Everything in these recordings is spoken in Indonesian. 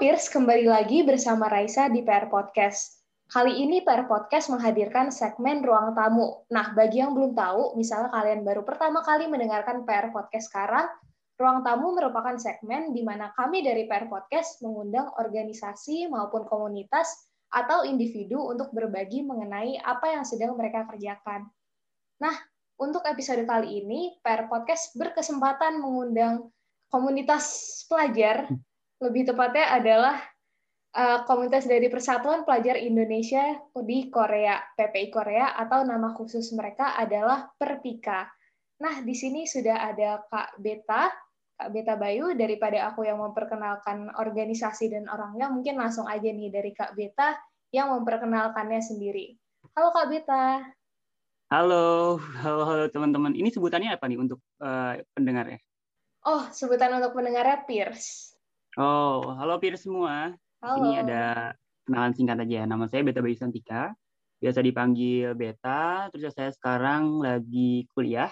Piers, kembali lagi bersama Raisa di PR Podcast. Kali ini PR Podcast menghadirkan segmen Ruang Tamu. Nah, bagi yang belum tahu, misalnya kalian baru pertama kali mendengarkan PR Podcast sekarang, Ruang Tamu merupakan segmen di mana kami dari PR Podcast mengundang organisasi maupun komunitas atau individu untuk berbagi mengenai apa yang sedang mereka kerjakan. Nah, untuk episode kali ini, PR Podcast berkesempatan mengundang komunitas pelajar, lebih tepatnya adalah uh, komunitas dari Persatuan Pelajar Indonesia di Korea, PPI Korea, atau nama khusus mereka adalah Perpika. Nah, di sini sudah ada Kak Beta, Kak Beta Bayu, daripada aku yang memperkenalkan organisasi dan orangnya, mungkin langsung aja nih dari Kak Beta yang memperkenalkannya sendiri. Halo Kak Beta. Halo, halo, halo teman-teman. Ini sebutannya apa nih untuk uh, pendengarnya? Oh, sebutan untuk pendengarnya Pierce. Oh, halo Pierce semua. Halo. Ini ada kenalan singkat aja. Nama saya Beta Bayu Santika. Biasa dipanggil Beta. Terus saya sekarang lagi kuliah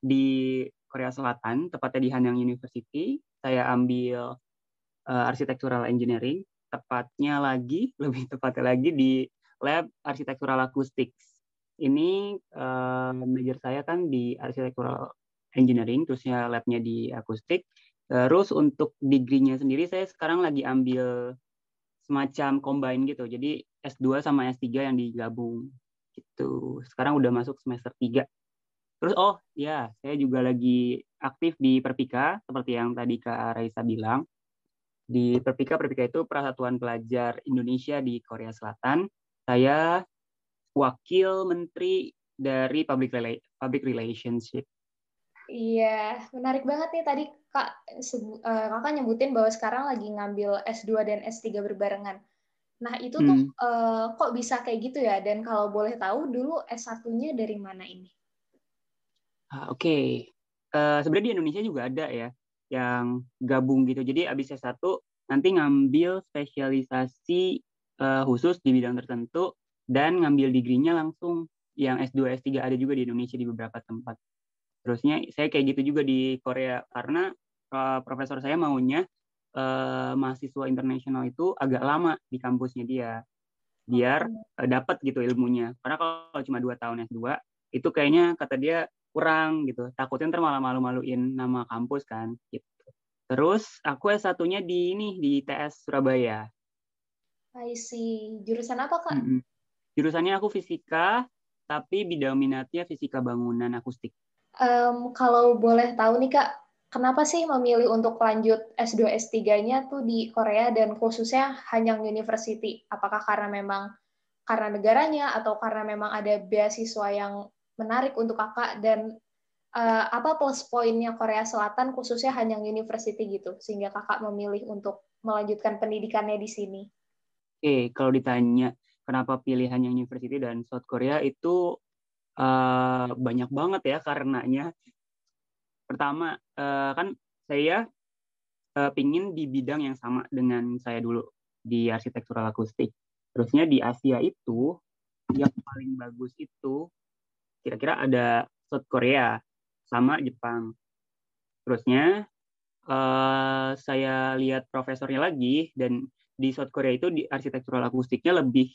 di Korea Selatan, tepatnya di Hanyang University. Saya ambil uh, architectural engineering, tepatnya lagi, lebih tepatnya lagi di lab architectural acoustics. Ini uh, major saya kan di architectural engineering, terusnya labnya di akustik. Terus untuk degree-nya sendiri saya sekarang lagi ambil semacam combine gitu. Jadi S2 sama S3 yang digabung gitu. Sekarang udah masuk semester 3. Terus oh ya, saya juga lagi aktif di Perpika seperti yang tadi Kak Raisa bilang. Di Perpika, Perpika itu Persatuan Pelajar Indonesia di Korea Selatan. Saya wakil menteri dari public, public relationship Iya, menarik banget nih tadi Kak sebu, uh, Kakak nyebutin bahwa sekarang lagi ngambil S2 dan S3 berbarengan. Nah, itu tuh hmm. uh, kok bisa kayak gitu ya? Dan kalau boleh tahu dulu S1-nya dari mana ini? Ah, Oke. Okay. Uh, eh, sebenarnya di Indonesia juga ada ya yang gabung gitu. Jadi abis S1 nanti ngambil spesialisasi uh, khusus di bidang tertentu dan ngambil degree-nya langsung yang S2 S3 ada juga di Indonesia di beberapa tempat. Terusnya saya kayak gitu juga di Korea karena uh, profesor saya maunya uh, mahasiswa internasional itu agak lama di kampusnya dia biar uh, dapat gitu ilmunya. Karena kalau cuma dua tahun S2 itu kayaknya kata dia kurang gitu. Takutnya ntar malah malu-maluin nama kampus kan gitu. Terus aku S1-nya di ini di TS Surabaya. I see. Jurusan apa, Kak? Mm -hmm. Jurusannya aku fisika, tapi bidang minatnya fisika bangunan akustik. Um, kalau boleh tahu nih Kak, kenapa sih memilih untuk lanjut S2 S3-nya tuh di Korea dan khususnya Hanyang University? Apakah karena memang karena negaranya atau karena memang ada beasiswa yang menarik untuk Kakak dan uh, apa plus poinnya Korea Selatan khususnya Hanyang University gitu sehingga Kakak memilih untuk melanjutkan pendidikannya di sini? Oke, kalau ditanya kenapa pilih Hanyang University dan South Korea itu uh, banyak banget ya karenanya. Pertama uh, kan saya uh, pingin di bidang yang sama dengan saya dulu di arsitektural akustik. Terusnya di Asia itu yang paling bagus itu kira-kira ada South Korea sama Jepang. Terusnya uh, saya lihat profesornya lagi dan di South Korea itu di arsitektural akustiknya lebih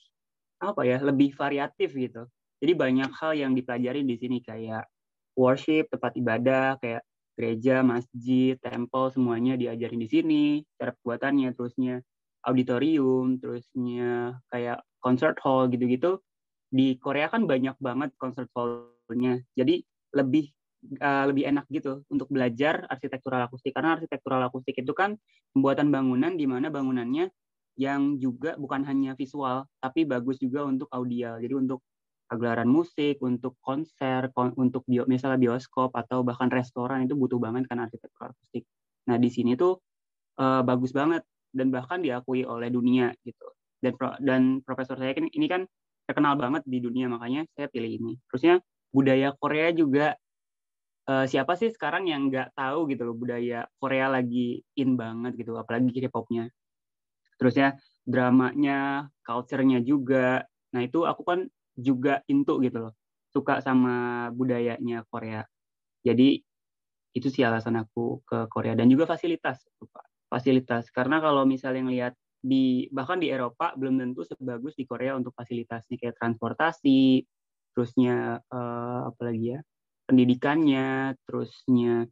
apa ya lebih variatif gitu jadi banyak hal yang dipelajari di sini kayak worship, tempat ibadah, kayak gereja, masjid, temple semuanya diajarin di sini, cara pembuatannya, terusnya auditorium, terusnya kayak concert hall gitu-gitu. Di Korea kan banyak banget concert hall-nya. Jadi lebih uh, lebih enak gitu untuk belajar arsitektural akustik karena arsitektural akustik itu kan pembuatan bangunan di mana bangunannya yang juga bukan hanya visual tapi bagus juga untuk audio. Jadi untuk pagelaran musik, untuk konser, kon untuk bio, misalnya bioskop atau bahkan restoran itu butuh banget kan arsitektur akustik. Nah di sini tuh uh, bagus banget dan bahkan diakui oleh dunia gitu. Dan pro, dan profesor saya kan ini kan terkenal banget di dunia makanya saya pilih ini. Terusnya budaya Korea juga uh, siapa sih sekarang yang nggak tahu gitu loh budaya Korea lagi in banget gitu apalagi K-popnya. Terusnya dramanya, culture-nya juga. Nah itu aku kan juga into gitu loh. Suka sama budayanya Korea. Jadi itu sih alasan aku ke Korea. Dan juga fasilitas fasilitas. Karena kalau misalnya ngelihat di bahkan di Eropa belum tentu sebagus di Korea untuk fasilitasnya. Kayak transportasi, terusnya uh, apa lagi ya pendidikannya, terusnya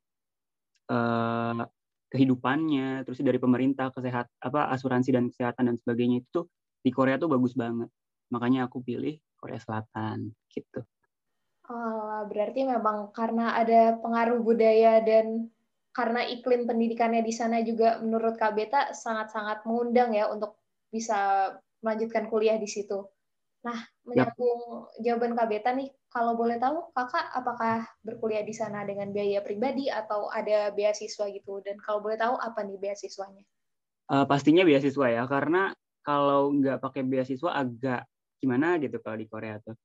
uh, kehidupannya, terus dari pemerintah kesehat apa asuransi dan kesehatan dan sebagainya itu tuh di Korea tuh bagus banget. Makanya aku pilih Korea Selatan gitu. Oh, berarti memang karena ada pengaruh budaya dan karena iklim pendidikannya di sana juga menurut Kak Beta sangat-sangat mengundang ya untuk bisa melanjutkan kuliah di situ. Nah, menyambung yep. jawaban Kak Beta nih, kalau boleh tahu, Kakak apakah berkuliah di sana dengan biaya pribadi atau ada beasiswa gitu? Dan kalau boleh tahu, apa nih beasiswanya? Uh, pastinya beasiswa ya, karena kalau nggak pakai beasiswa agak gimana gitu kalau di Korea tuh.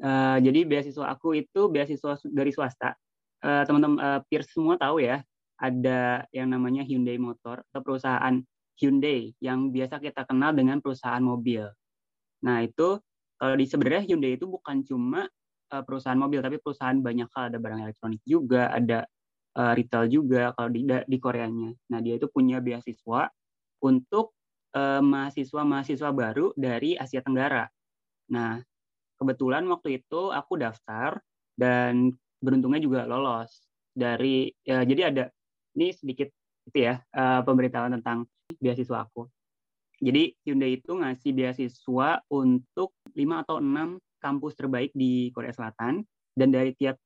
Uh, jadi beasiswa aku itu beasiswa dari swasta. Uh, teman-teman uh, peers semua tahu ya, ada yang namanya Hyundai Motor atau perusahaan Hyundai yang biasa kita kenal dengan perusahaan mobil. Nah, itu kalau di sebenarnya Hyundai itu bukan cuma uh, perusahaan mobil tapi perusahaan banyak hal ada barang elektronik juga ada uh, retail juga kalau di di Koreanya nah dia itu punya beasiswa untuk uh, mahasiswa-mahasiswa baru dari Asia Tenggara nah kebetulan waktu itu aku daftar dan beruntungnya juga lolos dari ya, jadi ada ini sedikit itu ya uh, pemberitahuan tentang beasiswa aku jadi Hyundai itu ngasih beasiswa untuk 5 atau 6 kampus terbaik di Korea Selatan dan dari tiap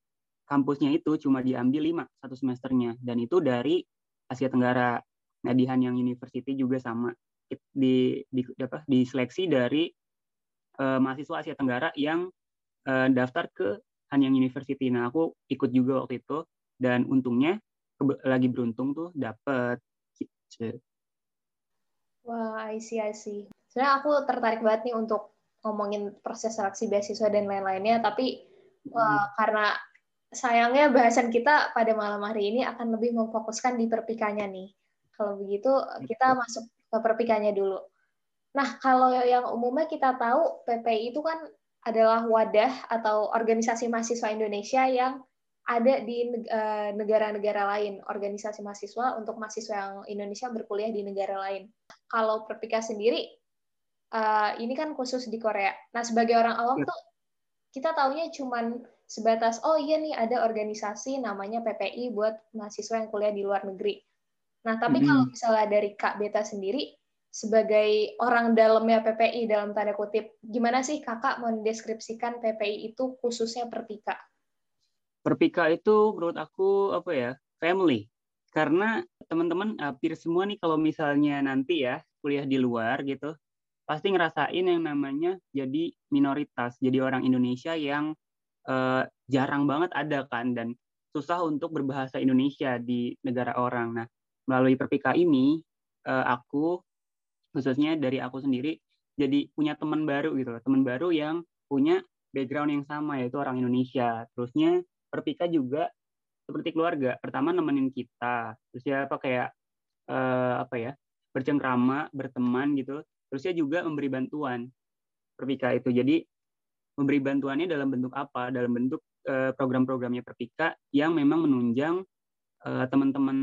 kampusnya itu cuma diambil 5 satu semesternya dan itu dari Asia Tenggara. Nah, di Hanyang University juga sama di di apa diseleksi dari uh, mahasiswa Asia Tenggara yang uh, daftar ke Hanyang University. Nah, aku ikut juga waktu itu dan untungnya lagi beruntung tuh dapet gitu. Wah, I see, I see. Sebenarnya aku tertarik banget nih untuk ngomongin proses seleksi beasiswa dan lain-lainnya, tapi hmm. wah, karena sayangnya bahasan kita pada malam hari ini akan lebih memfokuskan di perpikanya nih. Kalau begitu, kita masuk ke perpikanya dulu. Nah, kalau yang umumnya kita tahu, PPI itu kan adalah wadah atau organisasi mahasiswa Indonesia yang ada di eh, negara-negara lain, organisasi mahasiswa untuk mahasiswa yang Indonesia berkuliah di negara lain. Kalau Perpika sendiri, uh, ini kan khusus di Korea. Nah, sebagai orang awam ya. tuh, kita taunya cuman sebatas, oh iya nih ada organisasi namanya PPI buat mahasiswa yang kuliah di luar negeri. Nah, tapi mm -hmm. kalau misalnya dari Kak Beta sendiri, sebagai orang dalamnya PPI dalam tanda kutip, gimana sih kakak mendeskripsikan PPI itu khususnya Perpika? Perpika itu menurut aku apa ya family karena teman-teman hampir semua nih kalau misalnya nanti ya kuliah di luar gitu pasti ngerasain yang namanya jadi minoritas jadi orang Indonesia yang uh, jarang banget ada kan dan susah untuk berbahasa Indonesia di negara orang. Nah melalui Perpika ini uh, aku khususnya dari aku sendiri jadi punya teman baru gitu teman baru yang punya background yang sama yaitu orang Indonesia. Terusnya Perpika juga seperti keluarga. Pertama nemenin kita, terus ya apa kayak uh, apa ya bercengkrama, berteman gitu. Terus ya juga memberi bantuan. Perpika itu jadi memberi bantuannya dalam bentuk apa? Dalam bentuk uh, program-programnya Perpika yang memang menunjang uh, teman-teman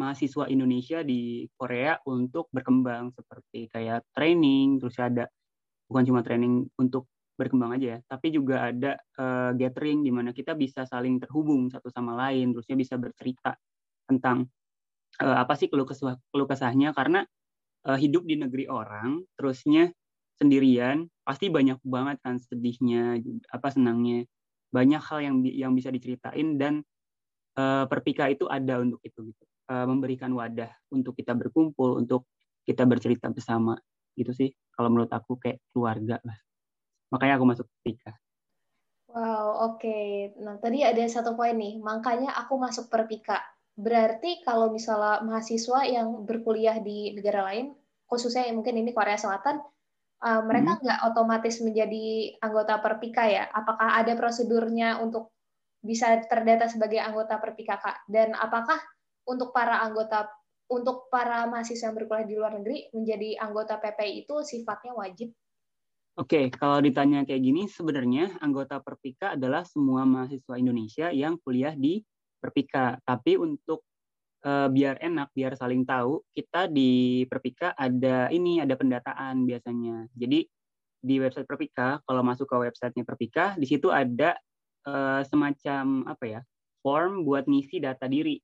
mahasiswa Indonesia di Korea untuk berkembang seperti kayak training, terus ada bukan cuma training untuk berkembang aja ya, tapi juga ada uh, gathering di mana kita bisa saling terhubung satu sama lain, terusnya bisa bercerita tentang uh, apa sih keluh kesah keluh kesahnya. Karena uh, hidup di negeri orang, terusnya sendirian pasti banyak banget kan sedihnya, apa senangnya, banyak hal yang yang bisa diceritain dan uh, perpika itu ada untuk itu gitu, uh, memberikan wadah untuk kita berkumpul, untuk kita bercerita bersama gitu sih kalau menurut aku kayak keluarga lah makanya aku masuk Perpika. Wow, oke. Okay. Nah, tadi ada satu poin nih, makanya aku masuk Perpika. Berarti kalau misalnya mahasiswa yang berkuliah di negara lain, khususnya yang mungkin ini Korea Selatan, uh, mereka hmm. nggak hmm. otomatis menjadi anggota Perpika ya? Apakah ada prosedurnya untuk bisa terdata sebagai anggota Perpika, Kak? Dan apakah untuk para anggota untuk para mahasiswa yang berkuliah di luar negeri menjadi anggota PPI itu sifatnya wajib Oke, kalau ditanya kayak gini, sebenarnya anggota Perpika adalah semua mahasiswa Indonesia yang kuliah di Perpika. Tapi untuk uh, biar enak, biar saling tahu, kita di Perpika ada ini, ada pendataan biasanya. Jadi di website Perpika, kalau masuk ke websitenya Perpika, di situ ada uh, semacam apa ya, form buat ngisi data diri.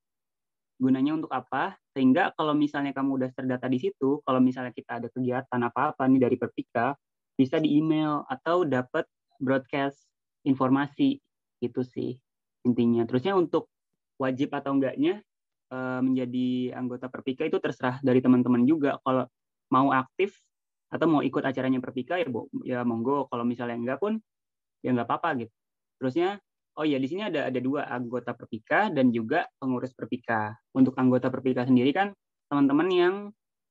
Gunanya untuk apa? Sehingga kalau misalnya kamu udah terdata di situ, kalau misalnya kita ada kegiatan apa-apa nih dari Perpika, bisa di email atau dapat broadcast informasi itu sih intinya. Terusnya untuk wajib atau enggaknya uh, menjadi anggota Perpika itu terserah dari teman-teman juga. Kalau mau aktif atau mau ikut acaranya Perpika ya ya monggo. Kalau misalnya enggak pun ya enggak apa-apa gitu. Terusnya oh ya di sini ada ada dua anggota Perpika dan juga pengurus Perpika. Untuk anggota Perpika sendiri kan teman-teman yang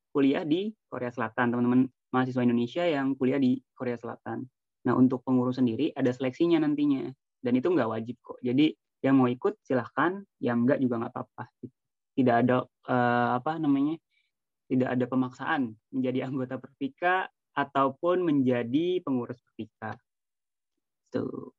kuliah di Korea Selatan, teman-teman mahasiswa Indonesia yang kuliah di Korea Selatan. Nah, untuk pengurus sendiri ada seleksinya nantinya. Dan itu nggak wajib kok. Jadi yang mau ikut silahkan, yang nggak juga nggak apa-apa. Tidak ada uh, apa namanya, tidak ada pemaksaan menjadi anggota Perpika ataupun menjadi pengurus Perpika. Tuh.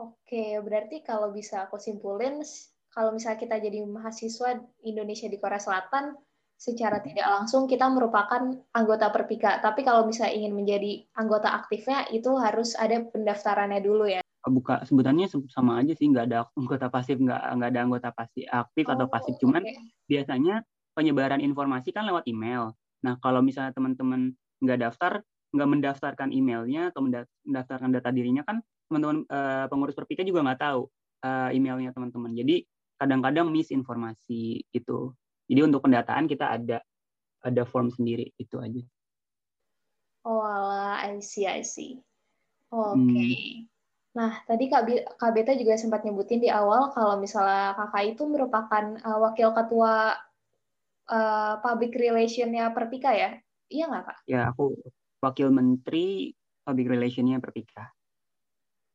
Oke, berarti kalau bisa aku simpulin, kalau misalnya kita jadi mahasiswa Indonesia di Korea Selatan, secara tidak langsung kita merupakan anggota Perpika. Tapi kalau misalnya ingin menjadi anggota aktifnya itu harus ada pendaftarannya dulu ya. Buka sebutannya sama aja sih nggak ada anggota pasif nggak nggak ada anggota pasif aktif oh, atau pasif cuman okay. biasanya penyebaran informasi kan lewat email. Nah kalau misalnya teman-teman nggak daftar nggak mendaftarkan emailnya atau mendaftarkan data dirinya kan teman-teman uh, pengurus Perpika juga nggak tahu uh, emailnya teman-teman. Jadi kadang-kadang misinformasi itu. Jadi untuk pendataan kita ada ada form sendiri itu aja. Oh, ala, I see, I see. Oke. Okay. Hmm. Nah, tadi Kak, Kak Beta juga sempat nyebutin di awal kalau misalnya kakak itu merupakan uh, wakil ketua uh, public relation-nya Perpika ya? Iya nggak Kak? Ya, aku wakil menteri public relation-nya Perpika.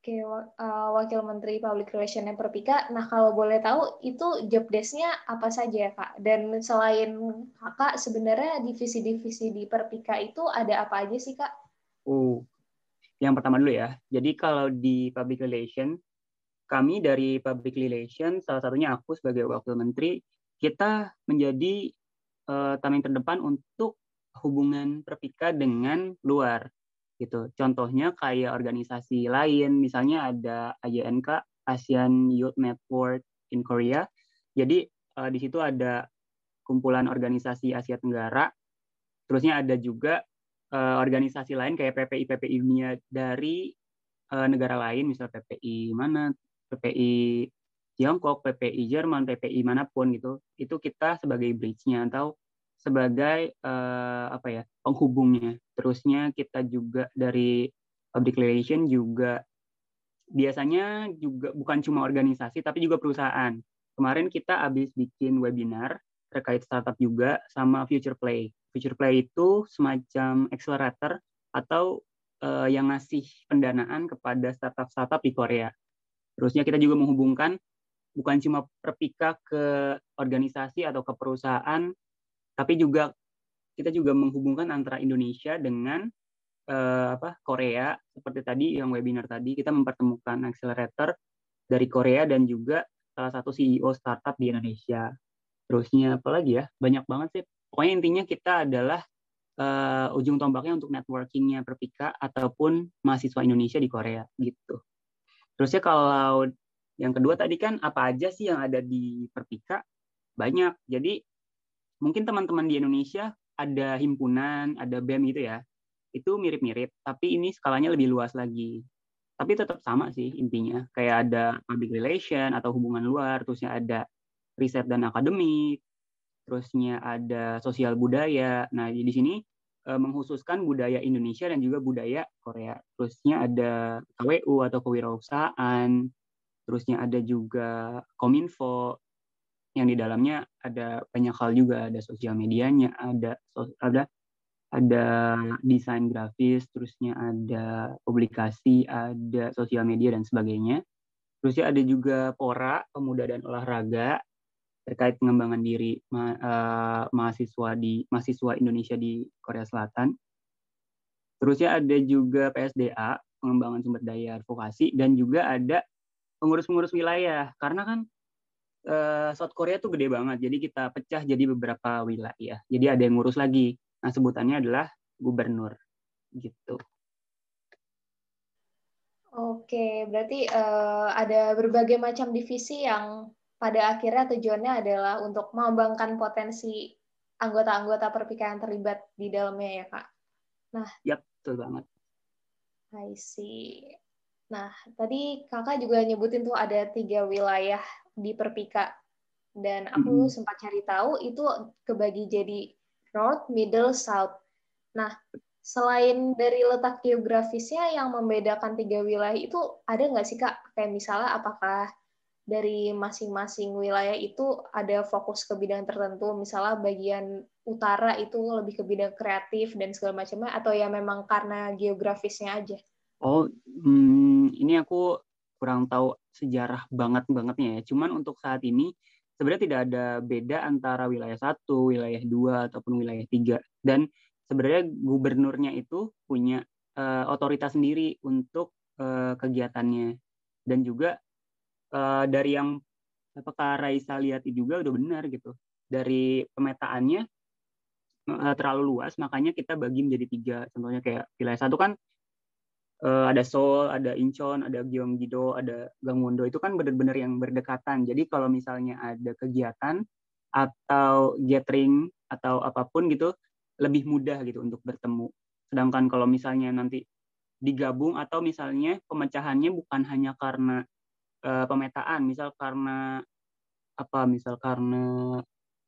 Oke, uh, Wakil Menteri Public Relations yang Perpika. Nah, kalau boleh tahu itu job desk-nya apa saja ya, Kak? Dan selain Kakak, sebenarnya divisi-divisi di Perpika itu ada apa aja sih, Kak? Oh, yang pertama dulu ya. Jadi kalau di Public Relations, kami dari Public Relations, salah satunya aku sebagai Wakil Menteri, kita menjadi uh, tameng terdepan untuk hubungan Perpika dengan luar gitu. Contohnya kayak organisasi lain, misalnya ada AYNK, ASEAN Youth Network in Korea. Jadi uh, di situ ada kumpulan organisasi Asia Tenggara. Terusnya ada juga uh, organisasi lain kayak PPI PPI dunia dari uh, negara lain, misal PPI mana, PPI Tiongkok, PPI Jerman, PPI mana pun gitu. Itu kita sebagai bridge-nya atau sebagai uh, apa ya penghubungnya. Terusnya kita juga dari public relation juga biasanya juga bukan cuma organisasi tapi juga perusahaan. Kemarin kita habis bikin webinar terkait startup juga sama Future Play. Future Play itu semacam accelerator atau uh, yang ngasih pendanaan kepada startup-startup di Korea. Terusnya kita juga menghubungkan bukan cuma perpika ke organisasi atau ke perusahaan tapi juga kita juga menghubungkan antara Indonesia dengan uh, apa Korea seperti tadi yang webinar tadi kita mempertemukan accelerator dari Korea dan juga salah satu CEO startup di Indonesia. Terusnya apa lagi ya? Banyak banget sih. Pokoknya intinya kita adalah uh, ujung tombaknya untuk networkingnya Perpika ataupun mahasiswa Indonesia di Korea gitu. Terusnya kalau yang kedua tadi kan apa aja sih yang ada di Perpika? Banyak. Jadi mungkin teman-teman di Indonesia ada himpunan, ada BEM gitu ya. Itu mirip-mirip, tapi ini skalanya lebih luas lagi. Tapi tetap sama sih intinya. Kayak ada public relation atau hubungan luar, terusnya ada riset dan akademik, terusnya ada sosial budaya. Nah, di sini eh, menghususkan budaya Indonesia dan juga budaya Korea. Terusnya ada KWU atau kewirausahaan, terusnya ada juga Kominfo, yang di dalamnya ada banyak hal juga. Ada sosial medianya ada ada ada desain grafis terusnya ada publikasi ada sosial media dan sebagainya. Terusnya ada juga pora pemuda dan olahraga terkait pengembangan diri ma uh, mahasiswa di mahasiswa Indonesia di Korea Selatan. Terusnya ada juga PSDA pengembangan sumber daya advokasi dan juga ada pengurus-pengurus wilayah. Karena kan uh, South Korea tuh gede banget. Jadi kita pecah jadi beberapa wilayah. Jadi ada yang ngurus lagi. Nah, sebutannya adalah gubernur gitu. Oke, berarti uh, ada berbagai macam divisi yang pada akhirnya tujuannya adalah untuk mengembangkan potensi anggota-anggota perpikaan terlibat di dalamnya ya, Kak. Nah, ya, betul banget. I see. Nah, tadi kakak juga nyebutin tuh ada tiga wilayah di Perpika. Dan aku -hmm. sempat cari tahu itu kebagi jadi North, Middle, South. Nah, selain dari letak geografisnya yang membedakan tiga wilayah itu ada nggak sih kak? Kayak misalnya apakah dari masing-masing wilayah itu ada fokus ke bidang tertentu, misalnya bagian utara itu lebih ke bidang kreatif dan segala macamnya, atau ya memang karena geografisnya aja? Oh, hmm, ini aku kurang tahu sejarah banget bangetnya ya. Cuman untuk saat ini sebenarnya tidak ada beda antara wilayah satu, wilayah dua ataupun wilayah tiga. Dan sebenarnya gubernurnya itu punya uh, otoritas sendiri untuk uh, kegiatannya dan juga uh, dari yang apakah Raisa lihat juga udah benar gitu dari pemetaannya terlalu luas makanya kita bagi menjadi tiga contohnya kayak wilayah satu kan uh, ada Seoul, ada Incheon, ada Gyeonggi-do, ada Gangwon-do itu kan benar-benar yang berdekatan. Jadi kalau misalnya ada kegiatan atau gathering atau apa pun gitu lebih mudah gitu untuk bertemu. Sedangkan kalau misalnya nanti digabung atau misalnya pemecahannya bukan hanya karena uh, pemetaan, misal karena apa, misal karena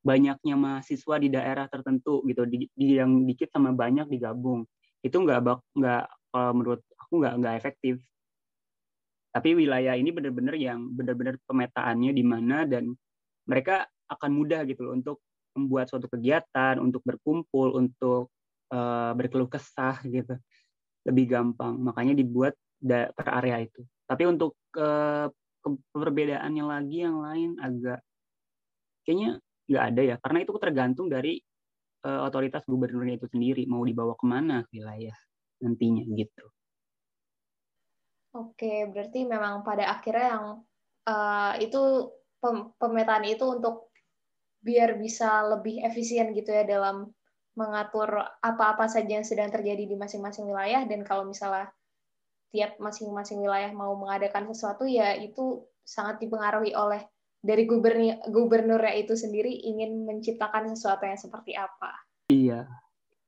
banyaknya mahasiswa di daerah tertentu gitu, di, di yang dikit sama banyak digabung, itu nggak nggak menurut aku nggak nggak efektif. Tapi wilayah ini benar-benar yang benar-benar pemetaannya di mana dan mereka akan mudah gitu loh untuk membuat suatu kegiatan, untuk berkumpul, untuk uh, berkeluh kesah gitu. Lebih gampang. Makanya dibuat per area itu. Tapi untuk uh, perbedaannya lagi yang lain agak kayaknya nggak ada ya. Karena itu tergantung dari uh, otoritas gubernurnya itu sendiri mau dibawa ke mana wilayah nantinya gitu. Oke, berarti memang pada akhirnya yang uh, itu pemetaan itu untuk biar bisa lebih efisien gitu ya dalam mengatur apa-apa saja yang sedang terjadi di masing-masing wilayah dan kalau misalnya tiap masing-masing wilayah mau mengadakan sesuatu ya itu sangat dipengaruhi oleh dari gubernur gubernurnya itu sendiri ingin menciptakan sesuatu yang seperti apa. Iya.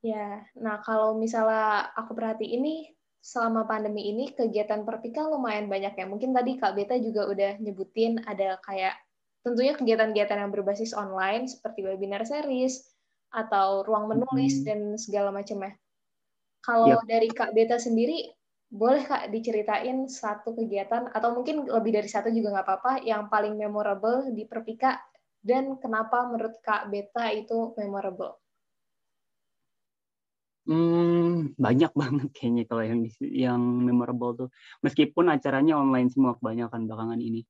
Ya, nah kalau misalnya aku perhati ini selama pandemi ini kegiatan perpika lumayan banyak ya. Mungkin tadi Kak Beta juga udah nyebutin ada kayak tentunya kegiatan-kegiatan yang berbasis online seperti webinar series atau ruang menulis hmm. dan segala macamnya. Kalau yep. dari Kak Beta sendiri, boleh Kak diceritain satu kegiatan atau mungkin lebih dari satu juga nggak apa-apa yang paling memorable di Perpika dan kenapa menurut Kak Beta itu memorable? Hmm, banyak banget kayaknya kalau yang yang memorable tuh. Meskipun acaranya online semua kebanyakan belakangan ini.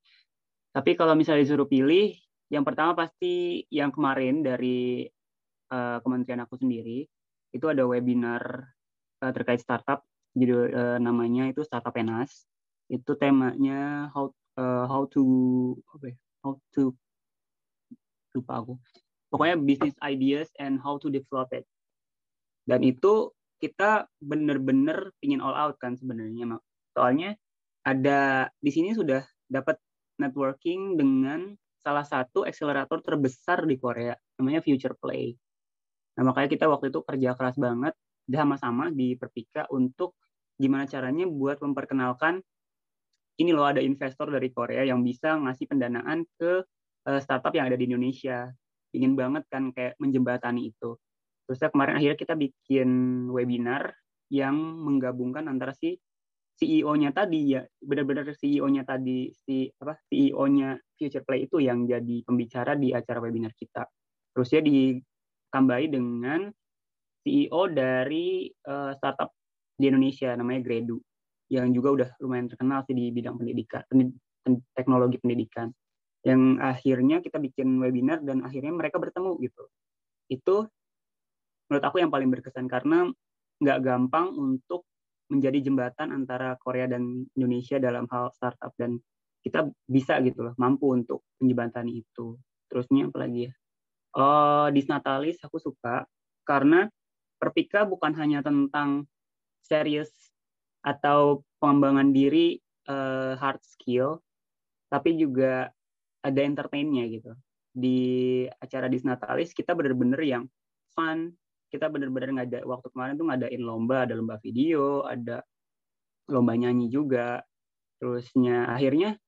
Tapi kalau misalnya disuruh pilih, yang pertama pasti yang kemarin dari uh, kementerian aku sendiri itu ada webinar uh, terkait startup, jadi uh, namanya itu startup enas. Itu temanya how uh, how to apa ya, how to lupa aku. Pokoknya business ideas and how to develop it. Dan itu kita benar-benar ingin all out kan sebenarnya. Soalnya ada di sini sudah dapat networking dengan salah satu akselerator terbesar di Korea, namanya Future Play. Nah, makanya kita waktu itu kerja keras banget sama-sama di Perpika untuk gimana caranya buat memperkenalkan ini loh ada investor dari Korea yang bisa ngasih pendanaan ke uh, startup yang ada di Indonesia. Ingin banget kan kayak menjembatani itu. Terus kemarin akhirnya kita bikin webinar yang menggabungkan antara si CEO-nya tadi ya benar-benar CEO-nya tadi si apa CEO-nya Future Play itu yang jadi pembicara di acara webinar kita. Terus ya ditambahi dengan CEO dari uh, startup di Indonesia namanya Gredu yang juga udah lumayan terkenal sih di bidang pendidikan teknologi pendidikan yang akhirnya kita bikin webinar dan akhirnya mereka bertemu gitu itu menurut aku yang paling berkesan karena nggak gampang untuk menjadi jembatan antara Korea dan Indonesia dalam hal startup dan kita bisa gitu loh mampu untuk menjembatani itu. Terusnya apalagi ya? Oh disnatalis aku suka karena perpika bukan hanya tentang serius atau pengembangan diri uh, hard skill tapi juga ada entertainnya gitu. Di acara disnatalis kita bener-bener yang fun kita bener-bener nggak ada waktu kemarin tuh ngadain lomba ada lomba video ada lomba nyanyi juga. Terusnya akhirnya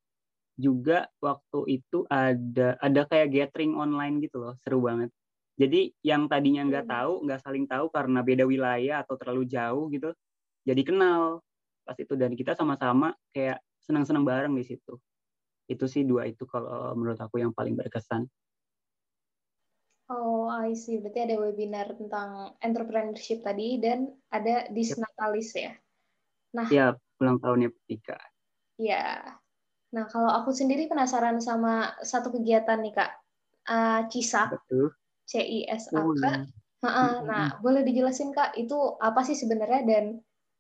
juga waktu itu ada ada kayak gathering online gitu loh seru banget. Jadi yang tadinya nggak hmm. tahu nggak saling tahu karena beda wilayah atau terlalu jauh gitu jadi kenal. Pas itu dan kita sama-sama kayak senang-senang bareng di situ. Itu sih dua itu kalau menurut aku yang paling berkesan Oh, I see. Berarti ada webinar tentang entrepreneurship tadi dan ada disnatalis ya. Nah, ya ulang tahunnya Pika. Ya. Nah, kalau aku sendiri penasaran sama satu kegiatan nih Kak, uh, CISAK, C I S A K. Oh, ya. Nah, nah, boleh dijelasin Kak, itu apa sih sebenarnya dan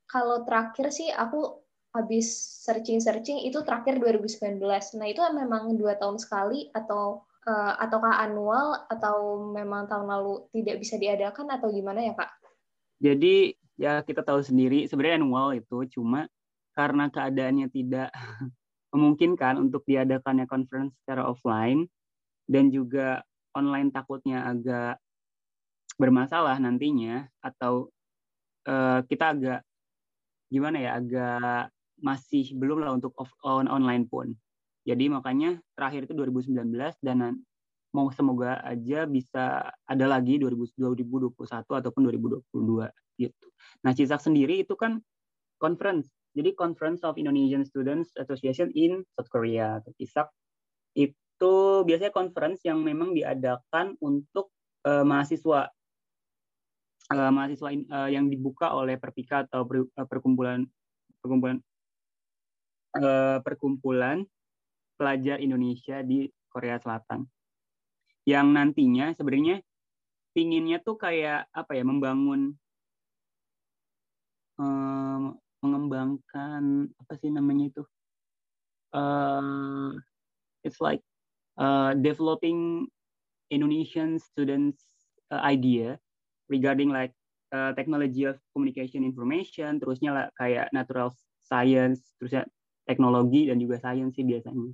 kalau terakhir sih aku habis searching-searching itu terakhir 2019. Nah, itu memang dua tahun sekali atau uh, ataukah annual atau memang tahun lalu tidak bisa diadakan atau gimana ya Kak? Jadi ya kita tahu sendiri sebenarnya annual itu cuma karena keadaannya tidak memungkinkan untuk diadakannya conference secara offline dan juga online takutnya agak bermasalah nantinya atau uh, kita agak gimana ya agak masih belum lah untuk off, on online pun jadi makanya terakhir itu 2019 dan mau semoga aja bisa ada lagi 2021 ataupun 2022 gitu. Nah, CISAK sendiri itu kan conference. Jadi Conference of Indonesian Students Association in South Korea atau CISAK itu biasanya conference yang memang diadakan untuk uh, mahasiswa uh, mahasiswa uh, yang dibuka oleh Perpika atau per, uh, perkumpulan perkumpulan uh, perkumpulan pelajar Indonesia di Korea Selatan. Yang nantinya sebenarnya pinginnya tuh kayak apa ya membangun um, mengembangkan apa sih namanya itu uh, it's like uh, developing Indonesian students uh, idea regarding like uh, technology of communication information terusnya lah kayak natural science terusnya teknologi dan juga science sih biasanya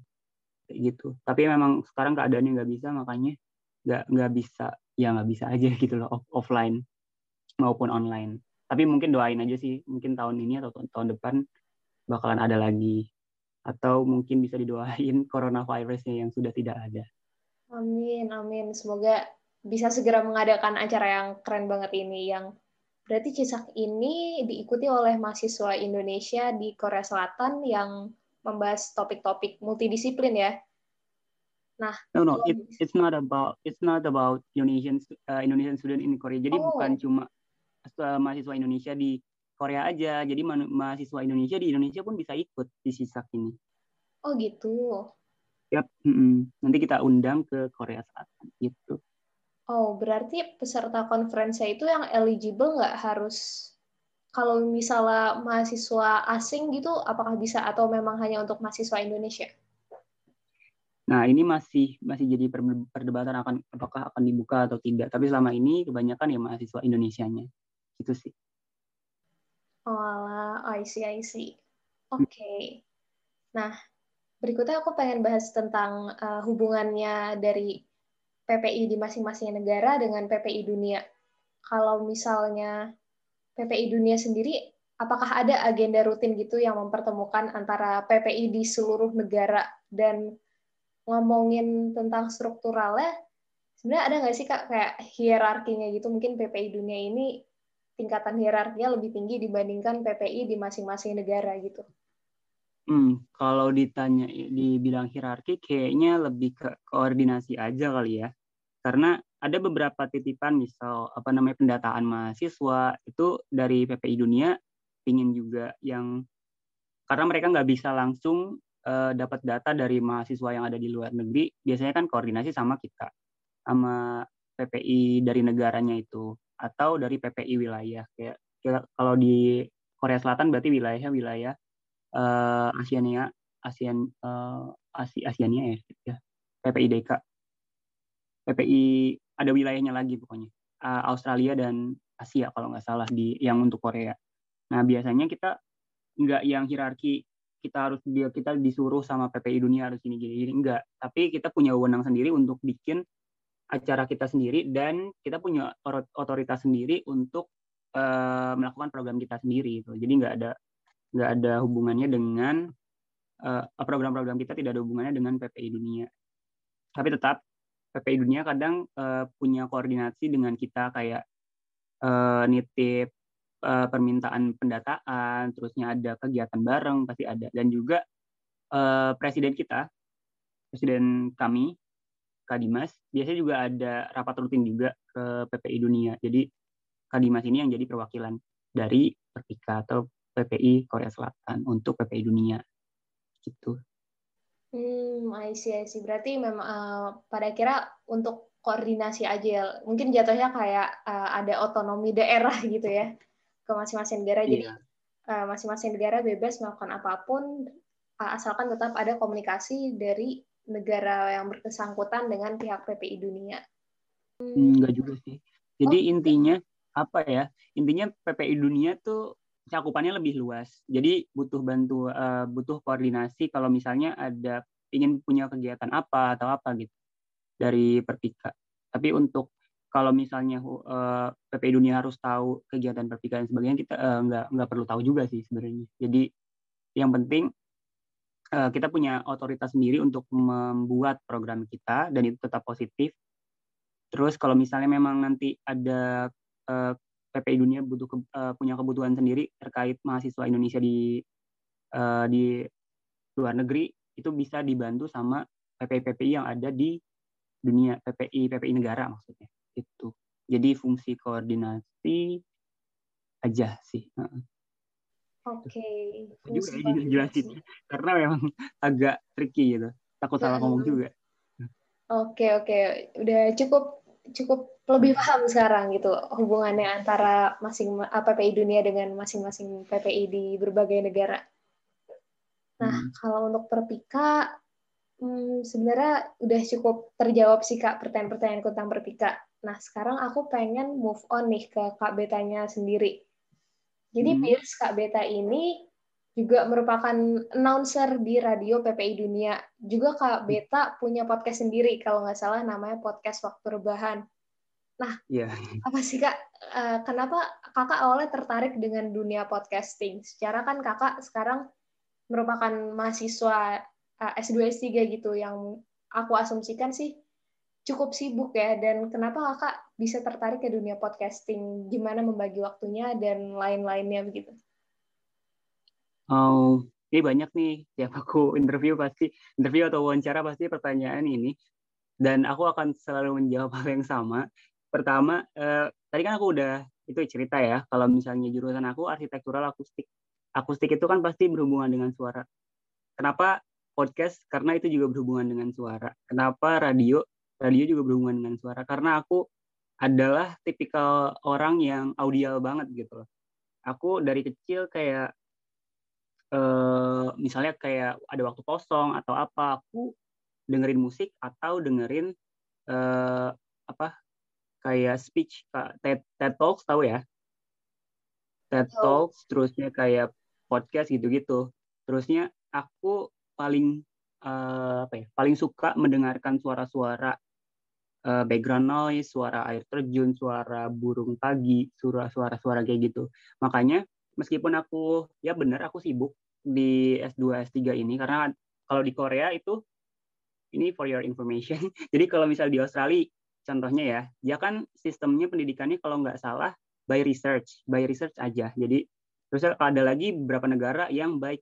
kayak gitu. Tapi memang sekarang keadaannya nggak bisa makanya nggak nggak bisa ya nggak bisa aja gitu loh off offline maupun online. Tapi mungkin doain aja sih mungkin tahun ini atau tahun depan bakalan ada lagi. Atau mungkin bisa didoain coronavirusnya yang sudah tidak ada. Amin amin. Semoga bisa segera mengadakan acara yang keren banget ini yang berarti Cisak ini diikuti oleh mahasiswa Indonesia di Korea Selatan yang membahas topik-topik multidisiplin ya. Nah, no no, it, it's not about it's not about Indonesian uh, Indonesian student in Korea. Jadi oh. bukan cuma uh, mahasiswa Indonesia di Korea aja. Jadi ma mahasiswa Indonesia di Indonesia pun bisa ikut di sisak ini. Oh gitu. Yap, mm -mm. nanti kita undang ke Korea Selatan gitu. Oh, berarti peserta konferensi itu yang eligible nggak harus kalau misalnya mahasiswa asing gitu, apakah bisa atau memang hanya untuk mahasiswa Indonesia? Nah, ini masih masih jadi perdebatan akan apakah akan dibuka atau tidak. Tapi selama ini kebanyakan ya mahasiswa Indonesianya. Itu sih. Oh, I see, I see. Oke. Okay. Nah, berikutnya aku pengen bahas tentang uh, hubungannya dari PPI di masing-masing negara dengan PPI dunia. Kalau misalnya PPI dunia sendiri, apakah ada agenda rutin gitu yang mempertemukan antara PPI di seluruh negara dan ngomongin tentang strukturalnya, sebenarnya ada nggak sih kak kayak hierarkinya gitu? Mungkin PPI dunia ini tingkatan hierarkinya lebih tinggi dibandingkan PPI di masing-masing negara gitu. Hmm, kalau ditanya di bidang hierarki, kayaknya lebih ke koordinasi aja kali ya. Karena ada beberapa titipan misal apa namanya pendataan mahasiswa itu dari PPI Dunia ingin juga yang karena mereka nggak bisa langsung uh, dapat data dari mahasiswa yang ada di luar negeri biasanya kan koordinasi sama kita sama PPI dari negaranya itu atau dari PPI wilayah kayak kalau di Korea Selatan berarti wilayahnya wilayah uh, Asiania ASEAN uh, Asi Asiania ya, ya PPI DK. PPI ada wilayahnya lagi pokoknya. Uh, Australia dan Asia kalau nggak salah di yang untuk Korea. Nah biasanya kita nggak yang hierarki kita harus dia kita disuruh sama PPI dunia harus ini gini gini enggak tapi kita punya wewenang sendiri untuk bikin acara kita sendiri dan kita punya otoritas sendiri untuk uh, melakukan program kita sendiri itu jadi nggak ada nggak ada hubungannya dengan uh, program-program kita tidak ada hubungannya dengan PPI dunia tapi tetap PPI dunia kadang uh, punya koordinasi dengan kita kayak uh, nitip uh, permintaan pendataan, terusnya ada kegiatan bareng pasti ada dan juga uh, presiden kita, presiden kami Kak Dimas, biasanya juga ada rapat rutin juga ke PPI Dunia. Jadi Kak Dimas ini yang jadi perwakilan dari Perpika atau PPI Korea Selatan untuk PPI Dunia. Gitu. Hmm, I see, I see. Berarti memang uh, pada kira untuk koordinasi aja ya. Mungkin jatuhnya kayak uh, ada otonomi daerah gitu ya ke masing-masing negara. Jadi iya. uh, masing-masing negara bebas melakukan apa pun uh, asalkan tetap ada komunikasi dari negara yang bersangkutan dengan pihak PPI dunia. Hmm. Enggak juga sih. Jadi oh. intinya apa ya? Intinya PPI dunia tuh cakupannya lebih luas. Jadi butuh bantu uh, butuh koordinasi kalau misalnya ada ingin punya kegiatan apa atau apa gitu dari Perpika. Tapi untuk kalau misalnya uh, eh, PPI Dunia harus tahu kegiatan perpika dan sebagainya kita uh, nggak nggak perlu tahu juga sih sebenarnya. Jadi yang penting kita punya otoritas sendiri untuk membuat program kita dan itu tetap positif. Terus kalau misalnya memang nanti ada PPI Dunia butuh ke, uh, punya kebutuhan sendiri terkait mahasiswa Indonesia di uh, di luar negeri itu bisa dibantu sama PPI-PPI yang ada di dunia PPI PPI negara maksudnya itu jadi fungsi koordinasi aja sih oke okay. juga ini jelasin karena memang agak tricky gitu. Takut salah ngomong juga. Oke okay, oke. Okay. udah cukup cukup lebih paham sekarang gitu hubungannya antara masing PPI dunia dengan masing-masing PPI di berbagai negara. Nah, hmm. kalau untuk Perpika, hmm, sebenarnya udah cukup terjawab sih Kak pertanyaan-pertanyaan tentang Perpika. Nah, sekarang aku pengen move on nih ke Kak Betanya sendiri. Jadi hmm. Pierce Kak Beta ini juga merupakan announcer di radio PPI Dunia. Juga Kak. Beta punya podcast sendiri, kalau nggak salah namanya Podcast Waktu Rebahan. Nah, yeah. apa sih Kak, eh, kenapa Kakak awalnya tertarik dengan dunia podcasting? Secara kan Kakak sekarang merupakan mahasiswa eh, S2, S3 gitu, yang aku asumsikan sih cukup sibuk ya dan kenapa kakak bisa tertarik ke dunia podcasting gimana membagi waktunya dan lain-lainnya begitu oh ini banyak nih tiap aku interview pasti interview atau wawancara pasti pertanyaan ini. Dan aku akan selalu menjawab hal yang sama. Pertama eh, tadi kan aku udah itu cerita ya kalau misalnya jurusan aku arsitektural akustik. Akustik itu kan pasti berhubungan dengan suara. Kenapa podcast? Karena itu juga berhubungan dengan suara. Kenapa radio? Radio juga berhubungan dengan suara. Karena aku adalah tipikal orang yang audial banget gitu loh. Aku dari kecil kayak uh, misalnya kayak ada waktu kosong atau apa, aku dengerin musik atau dengerin uh, apa kayak speech TED, TED Talks tahu ya? TED Talks terusnya kayak podcast gitu-gitu. Terusnya aku paling uh, apa ya? Paling suka mendengarkan suara-suara uh, background noise, suara air terjun, suara burung pagi, suara-suara suara kayak gitu. Makanya meskipun aku ya benar aku sibuk di S2 S3 ini karena kalau di Korea itu ini for your information. Jadi kalau misal di Australia contohnya ya, dia kan sistemnya pendidikannya kalau nggak salah by research, by research aja. Jadi terus ada lagi beberapa negara yang by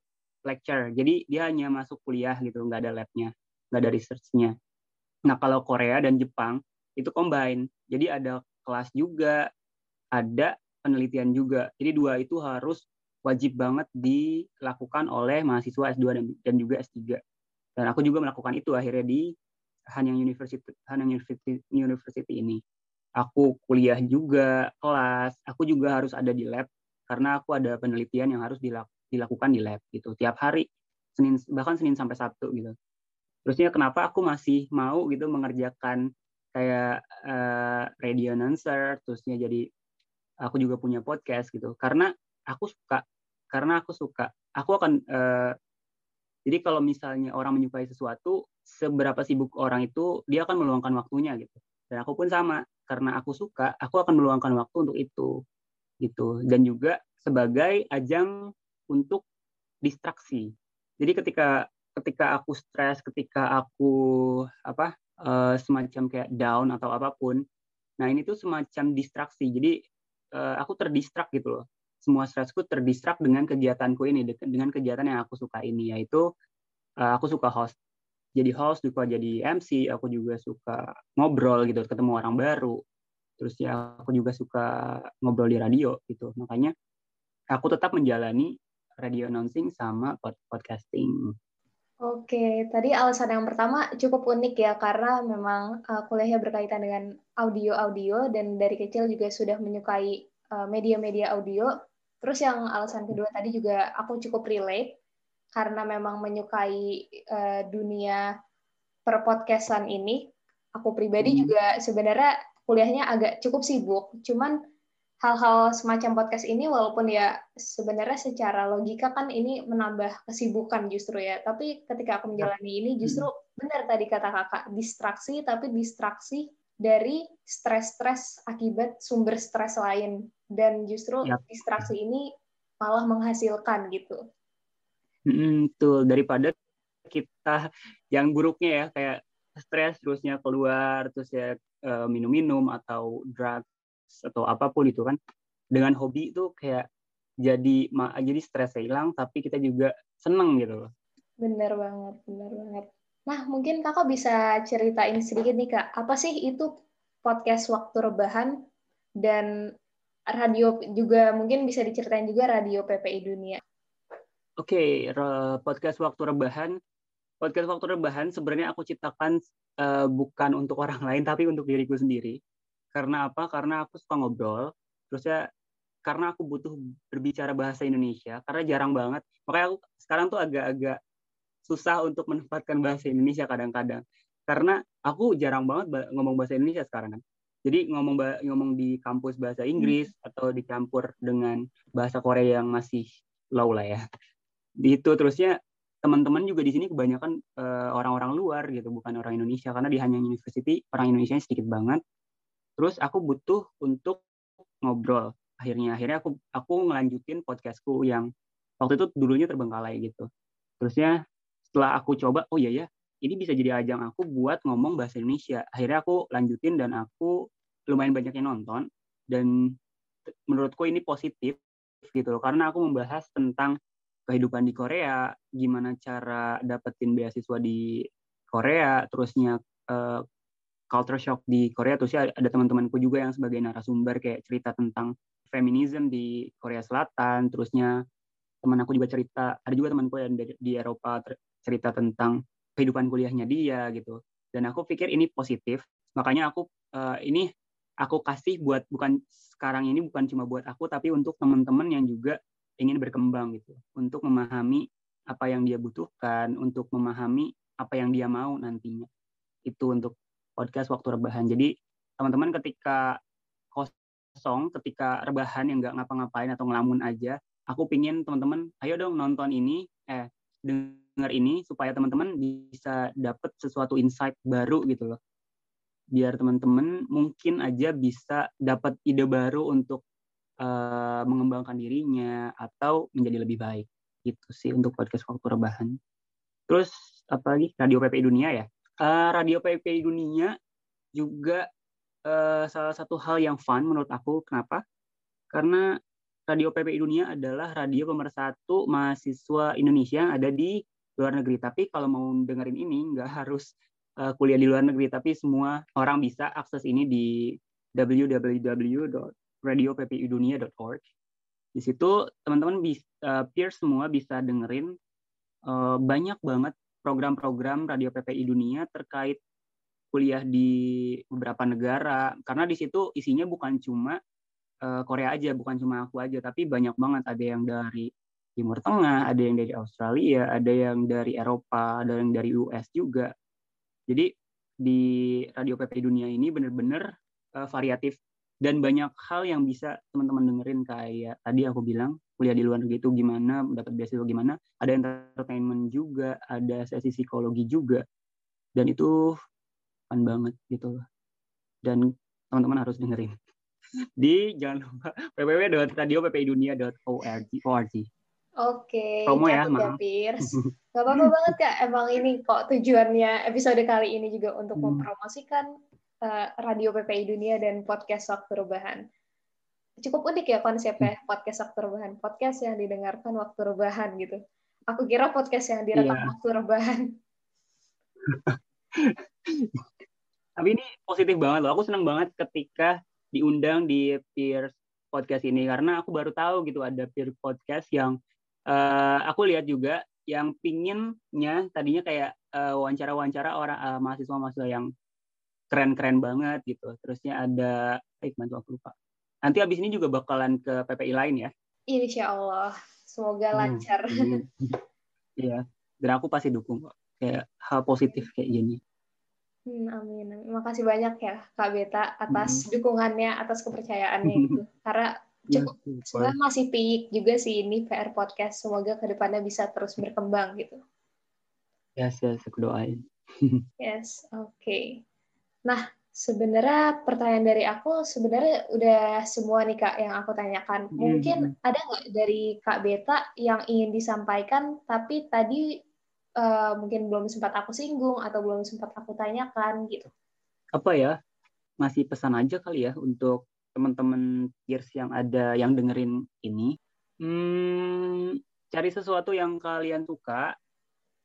lecture. Jadi dia hanya masuk kuliah gitu, nggak ada labnya, nggak ada researchnya. Nah, kalau Korea dan Jepang itu combine. Jadi ada kelas juga, ada penelitian juga. Jadi dua itu harus wajib banget dilakukan oleh mahasiswa S2 dan, juga S3. Dan aku juga melakukan itu akhirnya di Hanyang University, Hanyang University, University ini. Aku kuliah juga, kelas, aku juga harus ada di lab karena aku ada penelitian yang harus dilakukan di lab gitu tiap hari Senin bahkan Senin sampai Sabtu gitu. Terusnya kenapa aku masih mau gitu mengerjakan kayak uh, radio announcer, terusnya jadi aku juga punya podcast gitu. Karena aku suka, karena aku suka. Aku akan uh, jadi kalau misalnya orang menyukai sesuatu, seberapa sibuk orang itu, dia akan meluangkan waktunya gitu. Dan aku pun sama, karena aku suka, aku akan meluangkan waktu untuk itu, gitu. Dan juga sebagai ajang untuk distraksi. Jadi ketika ketika aku stres, ketika aku apa uh, semacam kayak down atau apa pun, nah ini tuh semacam distraksi. Jadi uh, aku terdistrak gitu loh. Semua stresku terdistrak dengan kegiatanku ini dengan kegiatan yang aku suka ini yaitu uh, aku suka host. Jadi host suka jadi MC aku juga suka ngobrol gitu ketemu orang baru. Terus ya aku juga suka ngobrol di radio gitu. Makanya aku tetap menjalani radio announcing sama podcasting Oke, tadi alasan yang pertama cukup unik ya karena memang uh, kuliahnya berkaitan dengan audio-audio dan dari kecil juga sudah menyukai media-media uh, audio Terus yang alasan kedua tadi juga aku cukup relate karena memang menyukai uh, dunia perpodcastan ini. Aku pribadi hmm. juga sebenarnya kuliahnya agak cukup sibuk. Cuman hal-hal semacam podcast ini walaupun ya sebenarnya secara logika kan ini menambah kesibukan justru ya. Tapi ketika aku menjalani ini justru hmm. benar tadi kata kakak distraksi tapi distraksi dari stres-stres akibat sumber stres lain dan justru yep. distraksi ini malah menghasilkan gitu. Hmm, betul daripada kita yang buruknya ya kayak stres terusnya keluar terus ya eh, minum-minum atau drugs atau apa pun itu kan dengan hobi itu kayak jadi jadi stresnya hilang tapi kita juga seneng gitu loh. Bener banget, bener banget. Nah, mungkin kakak bisa ceritain sedikit nih kak, apa sih itu podcast waktu rebahan dan radio juga mungkin bisa diceritain juga radio PPI Dunia. Oke, okay, podcast waktu rebahan. Podcast waktu rebahan sebenarnya aku ciptakan uh, bukan untuk orang lain tapi untuk diriku sendiri. Karena apa? Karena aku suka ngobrol. Terus ya karena aku butuh berbicara bahasa Indonesia karena jarang banget. Makanya aku sekarang tuh agak-agak susah untuk menempatkan bahasa Indonesia kadang-kadang karena aku jarang banget ngomong bahasa Indonesia sekarang kan jadi ngomong ngomong di kampus bahasa Inggris hmm. atau dicampur dengan bahasa Korea yang masih low lah ya itu terusnya teman-teman juga di sini kebanyakan uh, orang-orang luar gitu bukan orang Indonesia karena di Hanyang University orang Indonesia sedikit banget terus aku butuh untuk ngobrol. Akhirnya akhirnya aku aku ngelanjutin podcastku yang waktu itu dulunya terbengkalai gitu. Terusnya setelah aku coba oh iya ya ini bisa jadi ajang aku buat ngomong bahasa Indonesia. Akhirnya aku lanjutin dan aku lumayan banyak yang nonton. Dan menurutku ini positif gitu loh karena aku membahas tentang kehidupan di Korea gimana cara dapetin beasiswa di Korea terusnya uh, culture shock di Korea. Terus ada teman-temanku juga yang sebagai narasumber kayak cerita tentang feminisme di Korea Selatan. Terusnya teman aku juga cerita ada juga temanku yang di Eropa cerita tentang kehidupan kuliahnya dia gitu. Dan aku pikir ini positif. Makanya aku uh, ini aku kasih buat bukan sekarang ini bukan cuma buat aku tapi untuk teman-teman yang juga ingin berkembang gitu. Untuk memahami apa yang dia butuhkan untuk memahami apa yang dia mau nantinya. Itu untuk podcast waktu rebahan jadi teman-teman ketika kosong ketika rebahan yang nggak ngapa-ngapain atau ngelamun aja aku pingin teman-teman ayo dong nonton ini eh dengar ini supaya teman-teman bisa dapat sesuatu insight baru gitu loh. Biar teman-teman mungkin aja bisa dapat ide baru untuk uh, mengembangkan dirinya atau menjadi lebih baik. Gitu sih untuk podcast waktu rebahan. Terus apa lagi? Radio PPI Dunia ya. Uh, Radio PPI Dunia juga uh, salah satu hal yang fun menurut aku. Kenapa? Karena Radio PPI Dunia adalah radio pemersatu mahasiswa Indonesia yang ada di luar negeri. Tapi kalau mau dengerin ini, nggak harus uh, kuliah di luar negeri, tapi semua orang bisa akses ini di www.radioppidunia.org. Di situ teman-teman bisa uh, peers semua bisa dengerin uh, banyak banget program-program Radio PPI Dunia terkait kuliah di beberapa negara. Karena di situ isinya bukan cuma uh, Korea aja bukan cuma aku aja tapi banyak banget. Ada yang dari Timur Tengah, ada yang dari Australia, ada yang dari Eropa, ada yang dari US juga. Jadi di Radio PP Dunia ini benar-benar uh, variatif. Dan banyak hal yang bisa teman-teman dengerin kayak tadi aku bilang kuliah di luar negeri itu gimana, dapat beasiswa gimana, ada entertainment juga, ada sesi psikologi juga, dan itu fun banget gitu loh. Dan teman-teman harus dengerin di jangan lupa www.radioppidunia.org. Oke, Promo ya, ya Piers. Gak apa-apa banget kak, emang ini kok tujuannya episode kali ini juga untuk hmm. mempromosikan uh, Radio PPI Dunia dan podcast Waktu Rebahan. Cukup unik ya konsepnya hmm. podcast Waktu Rebahan. Podcast yang didengarkan waktu rebahan gitu. Aku kira podcast yang direkam yeah. waktu rebahan. Tapi ini positif banget loh. Aku senang banget ketika diundang di Peers podcast ini karena aku baru tahu gitu ada Peer podcast yang uh, aku lihat juga yang pinginnya tadinya kayak uh, wawancara-wawancara orang uh, mahasiswa-mahasiswa yang keren-keren banget gitu. Terusnya ada, eh aku lupa. Nanti abis ini juga bakalan ke PPI lain ya? Insya Allah, semoga hmm, lancar. Iya, dan aku pasti dukung kok. Kayak hal positif kayak gini. Hmm, amin. Terima kasih banyak ya Kak Beta atas hmm. dukungannya, atas kepercayaannya gitu. Karena Iya, cukup sebenarnya masih peak juga sih ini PR podcast semoga ke depannya bisa terus berkembang gitu yes yes aku doain yes oke okay. nah sebenarnya pertanyaan dari aku sebenarnya udah semua nih kak yang aku tanyakan hmm, mungkin mm -hmm. ada nggak dari kak Beta yang ingin disampaikan tapi tadi uh, mungkin belum sempat aku singgung atau belum sempat aku tanyakan gitu apa ya masih pesan aja kali ya untuk teman-teman peers yang ada yang dengerin ini, hmm, cari sesuatu yang kalian suka.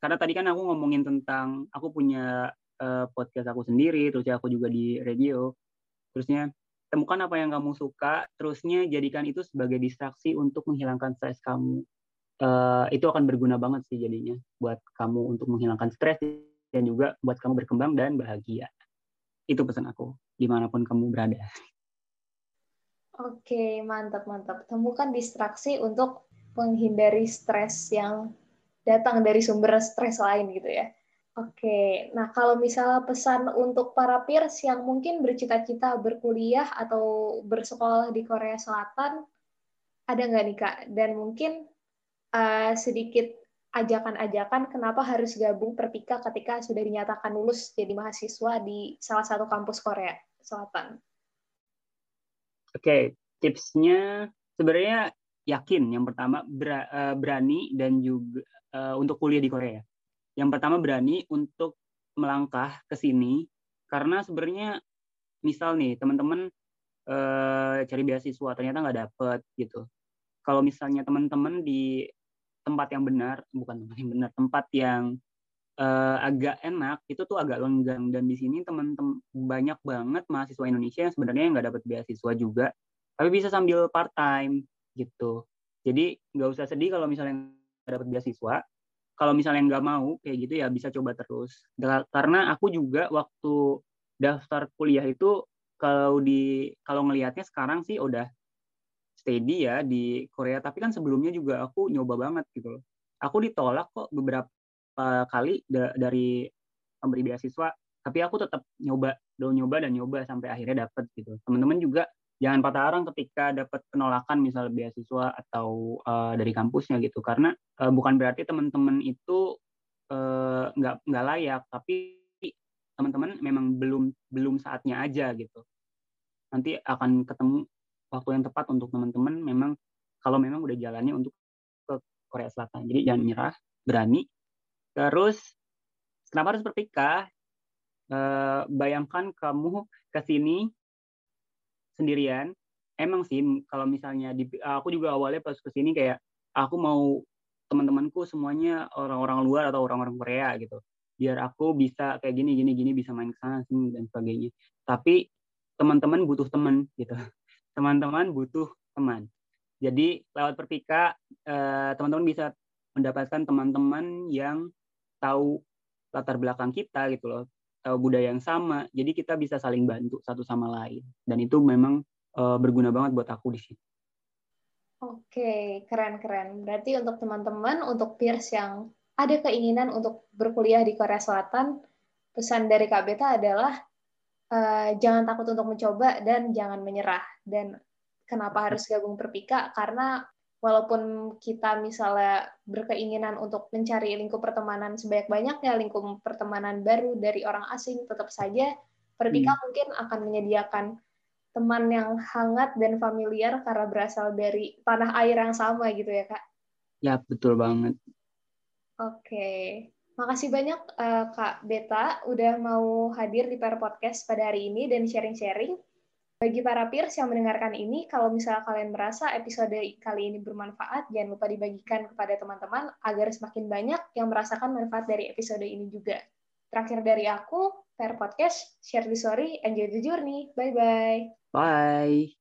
Karena tadi kan aku ngomongin tentang aku punya uh, podcast aku sendiri, terus aku juga di radio. Terusnya temukan apa yang kamu suka, terusnya jadikan itu sebagai distraksi untuk menghilangkan stres kamu. Uh, itu akan berguna banget sih jadinya buat kamu untuk menghilangkan stres dan juga buat kamu berkembang dan bahagia. Itu pesan aku, di mana pun kamu berada. Oke, mantap mantap. Temukan distraksi untuk menghindari stres yang datang dari sumber stres lain gitu ya. Oke, nah kalau misalnya pesan untuk para peers yang mungkin bercita-cita berkuliah atau bersekolah di Korea Selatan, ada nggak nih Kak? Dan mungkin uh, sedikit ajakan-ajakan kenapa harus gabung Perpika ketika sudah dinyatakan lulus jadi mahasiswa di salah satu kampus Korea Selatan? Oke, tipsnya sebenarnya yakin. Yang pertama eh, berani dan juga uh, untuk kuliah di Korea. Yang pertama berani untuk melangkah ke sini karena sebenarnya misal nih teman-teman uh, cari beasiswa ternyata nggak dapet gitu. Kalau misalnya teman-teman di tempat yang benar, bukan tempat yang benar, tempat yang uh, agak enak itu tuh agak lenggang dan di sini teman-teman banyak banget mahasiswa Indonesia yang sebenarnya nggak dapat beasiswa juga tapi bisa sambil part time gitu jadi nggak usah sedih kalau misalnya nggak dapat beasiswa kalau misalnya nggak mau kayak gitu ya bisa coba terus. Karena aku juga waktu daftar kuliah itu kalau di kalau ngelihatnya sekarang sih udah steady ya di Korea. Tapi kan sebelumnya juga aku nyoba banget gitu loh. Aku ditolak kok beberapa kali da dari pemberi beasiswa. Tapi aku tetap nyoba do nyoba dan nyoba sampai akhirnya dapet gitu. Teman-teman juga jangan patah arang ketika dapat penolakan misal beasiswa atau uh, dari kampusnya gitu. Karena uh, bukan berarti teman-teman itu nggak uh, nggak layak. Tapi teman-teman memang belum belum saatnya aja gitu. Nanti akan ketemu waktu yang tepat untuk teman-teman. Memang kalau memang udah jalannya untuk ke Korea Selatan. Jadi jangan nyerah berani. Terus kenapa harus berpikah? Uh, bayangkan kamu ke sini sendirian. Emang sih kalau misalnya di, aku juga awalnya pas ke sini kayak aku mau teman-temanku semuanya orang-orang luar atau orang-orang Korea gitu. Biar aku bisa kayak gini gini gini bisa main ke sana sini dan sebagainya. Tapi teman-teman butuh teman gitu. Teman-teman butuh teman. Jadi lewat perpika eh, teman-teman bisa mendapatkan teman-teman yang tahu latar belakang kita gitu loh, tahu budaya yang sama, jadi kita bisa saling bantu satu sama lain. Dan itu memang uh, berguna banget buat aku di sini. Oke, keren-keren. Berarti untuk teman-teman, untuk peers yang ada keinginan untuk berkuliah di Korea Selatan, pesan dari Kak Beta adalah uh, jangan takut untuk mencoba dan jangan menyerah. Dan kenapa harus gabung Perpika? Karena walaupun kita misalnya berkeinginan untuk mencari lingkup pertemanan sebanyak-banyaknya, lingkup pertemanan baru dari orang asing, tetap saja Perpika hmm. mungkin akan menyediakan teman yang hangat dan familiar karena berasal dari tanah air yang sama gitu ya kak? Ya betul banget. Oke, makasih banyak uh, kak Beta udah mau hadir di Per Podcast pada hari ini dan sharing-sharing. Bagi para peers yang mendengarkan ini, kalau misalnya kalian merasa episode kali ini bermanfaat, jangan lupa dibagikan kepada teman-teman agar semakin banyak yang merasakan manfaat dari episode ini juga. Terakhir dari aku, Per Podcast, share the story, enjoy the journey. Bye-bye. Bye.